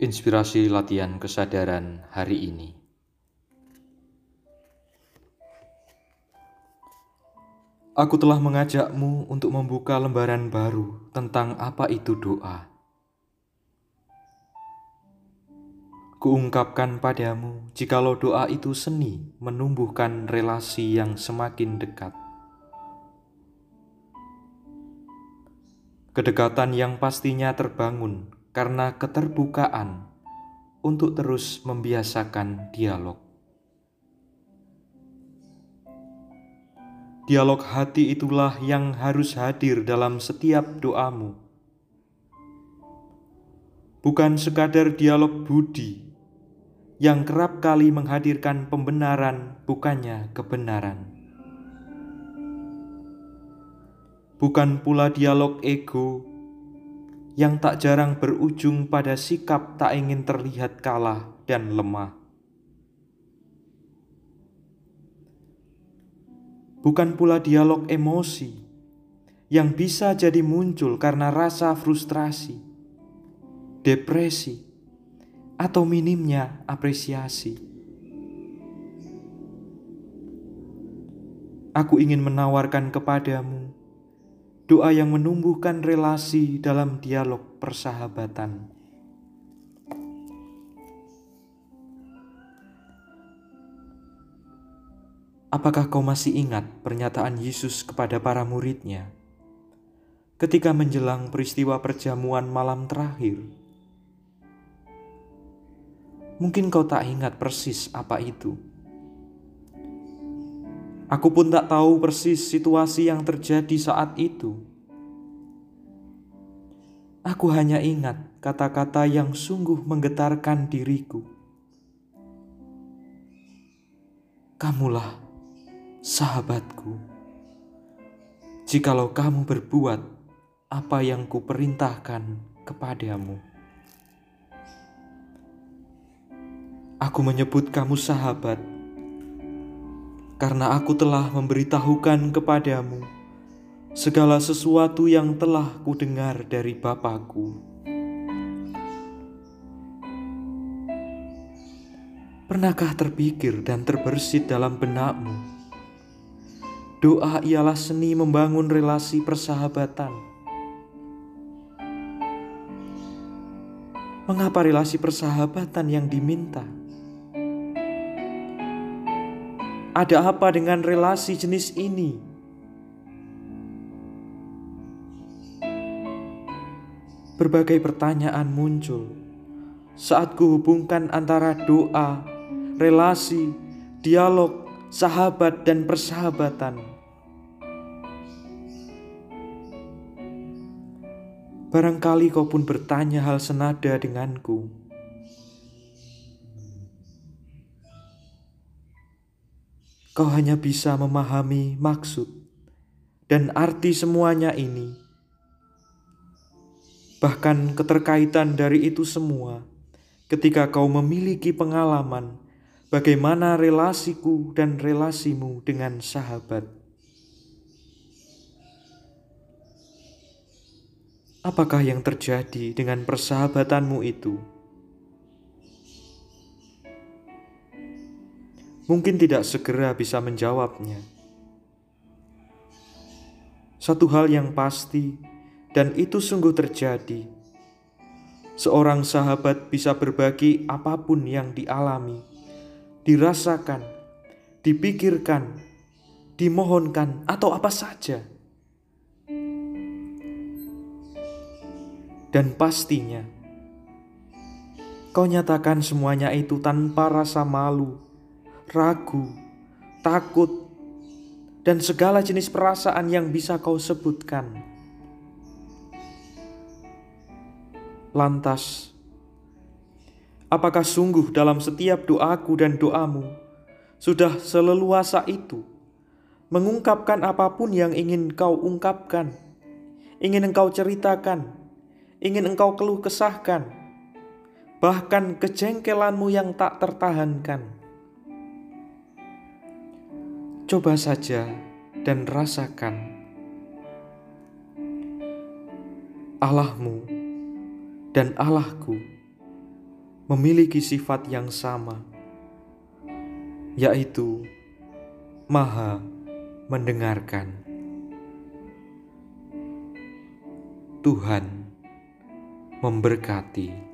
Inspirasi latihan kesadaran hari ini. Aku telah mengajakmu untuk membuka lembaran baru tentang apa itu doa. Kuungkapkan padamu, jikalau doa itu seni menumbuhkan relasi yang semakin dekat. Kedekatan yang pastinya terbangun karena keterbukaan untuk terus membiasakan dialog. Dialog hati itulah yang harus hadir dalam setiap doamu. Bukan sekadar dialog budi yang kerap kali menghadirkan pembenaran, bukannya kebenaran. Bukan pula dialog ego yang tak jarang berujung pada sikap tak ingin terlihat kalah dan lemah. Bukan pula dialog emosi yang bisa jadi muncul karena rasa frustrasi, depresi, atau minimnya apresiasi. Aku ingin menawarkan kepadamu doa yang menumbuhkan relasi dalam dialog persahabatan. Apakah kau masih ingat pernyataan Yesus kepada para muridnya ketika menjelang peristiwa perjamuan malam terakhir? Mungkin kau tak ingat persis apa itu. Aku pun tak tahu persis situasi yang terjadi saat itu. Aku hanya ingat kata-kata yang sungguh menggetarkan diriku. Kamulah sahabatku. Jikalau kamu berbuat apa yang kuperintahkan kepadamu. Aku menyebut kamu sahabat karena aku telah memberitahukan kepadamu segala sesuatu yang telah kudengar dari Bapakku. Pernahkah terpikir dan terbersit dalam benakmu? Doa ialah seni membangun relasi persahabatan. Mengapa relasi persahabatan yang diminta? Ada apa dengan relasi jenis ini? Berbagai pertanyaan muncul saat kuhubungkan antara doa, relasi, dialog, sahabat, dan persahabatan. Barangkali kau pun bertanya hal senada denganku. Kau hanya bisa memahami maksud dan arti semuanya ini. Bahkan keterkaitan dari itu semua, ketika kau memiliki pengalaman bagaimana relasiku dan relasimu dengan sahabat. Apakah yang terjadi dengan persahabatanmu itu? Mungkin tidak segera bisa menjawabnya. Satu hal yang pasti, dan itu sungguh terjadi. Seorang sahabat bisa berbagi apa pun yang dialami, dirasakan, dipikirkan, dimohonkan, atau apa saja. Dan pastinya, kau nyatakan semuanya itu tanpa rasa malu ragu, takut, dan segala jenis perasaan yang bisa kau sebutkan. Lantas, apakah sungguh dalam setiap doaku dan doamu sudah seleluasa itu mengungkapkan apa pun yang ingin kau ungkapkan, ingin engkau ceritakan, ingin engkau keluh kesahkan, bahkan kejengkelanmu yang tak tertahankan? Coba saja dan rasakan Allahmu dan Allahku memiliki sifat yang sama, yaitu Maha Mendengarkan. Tuhan memberkati.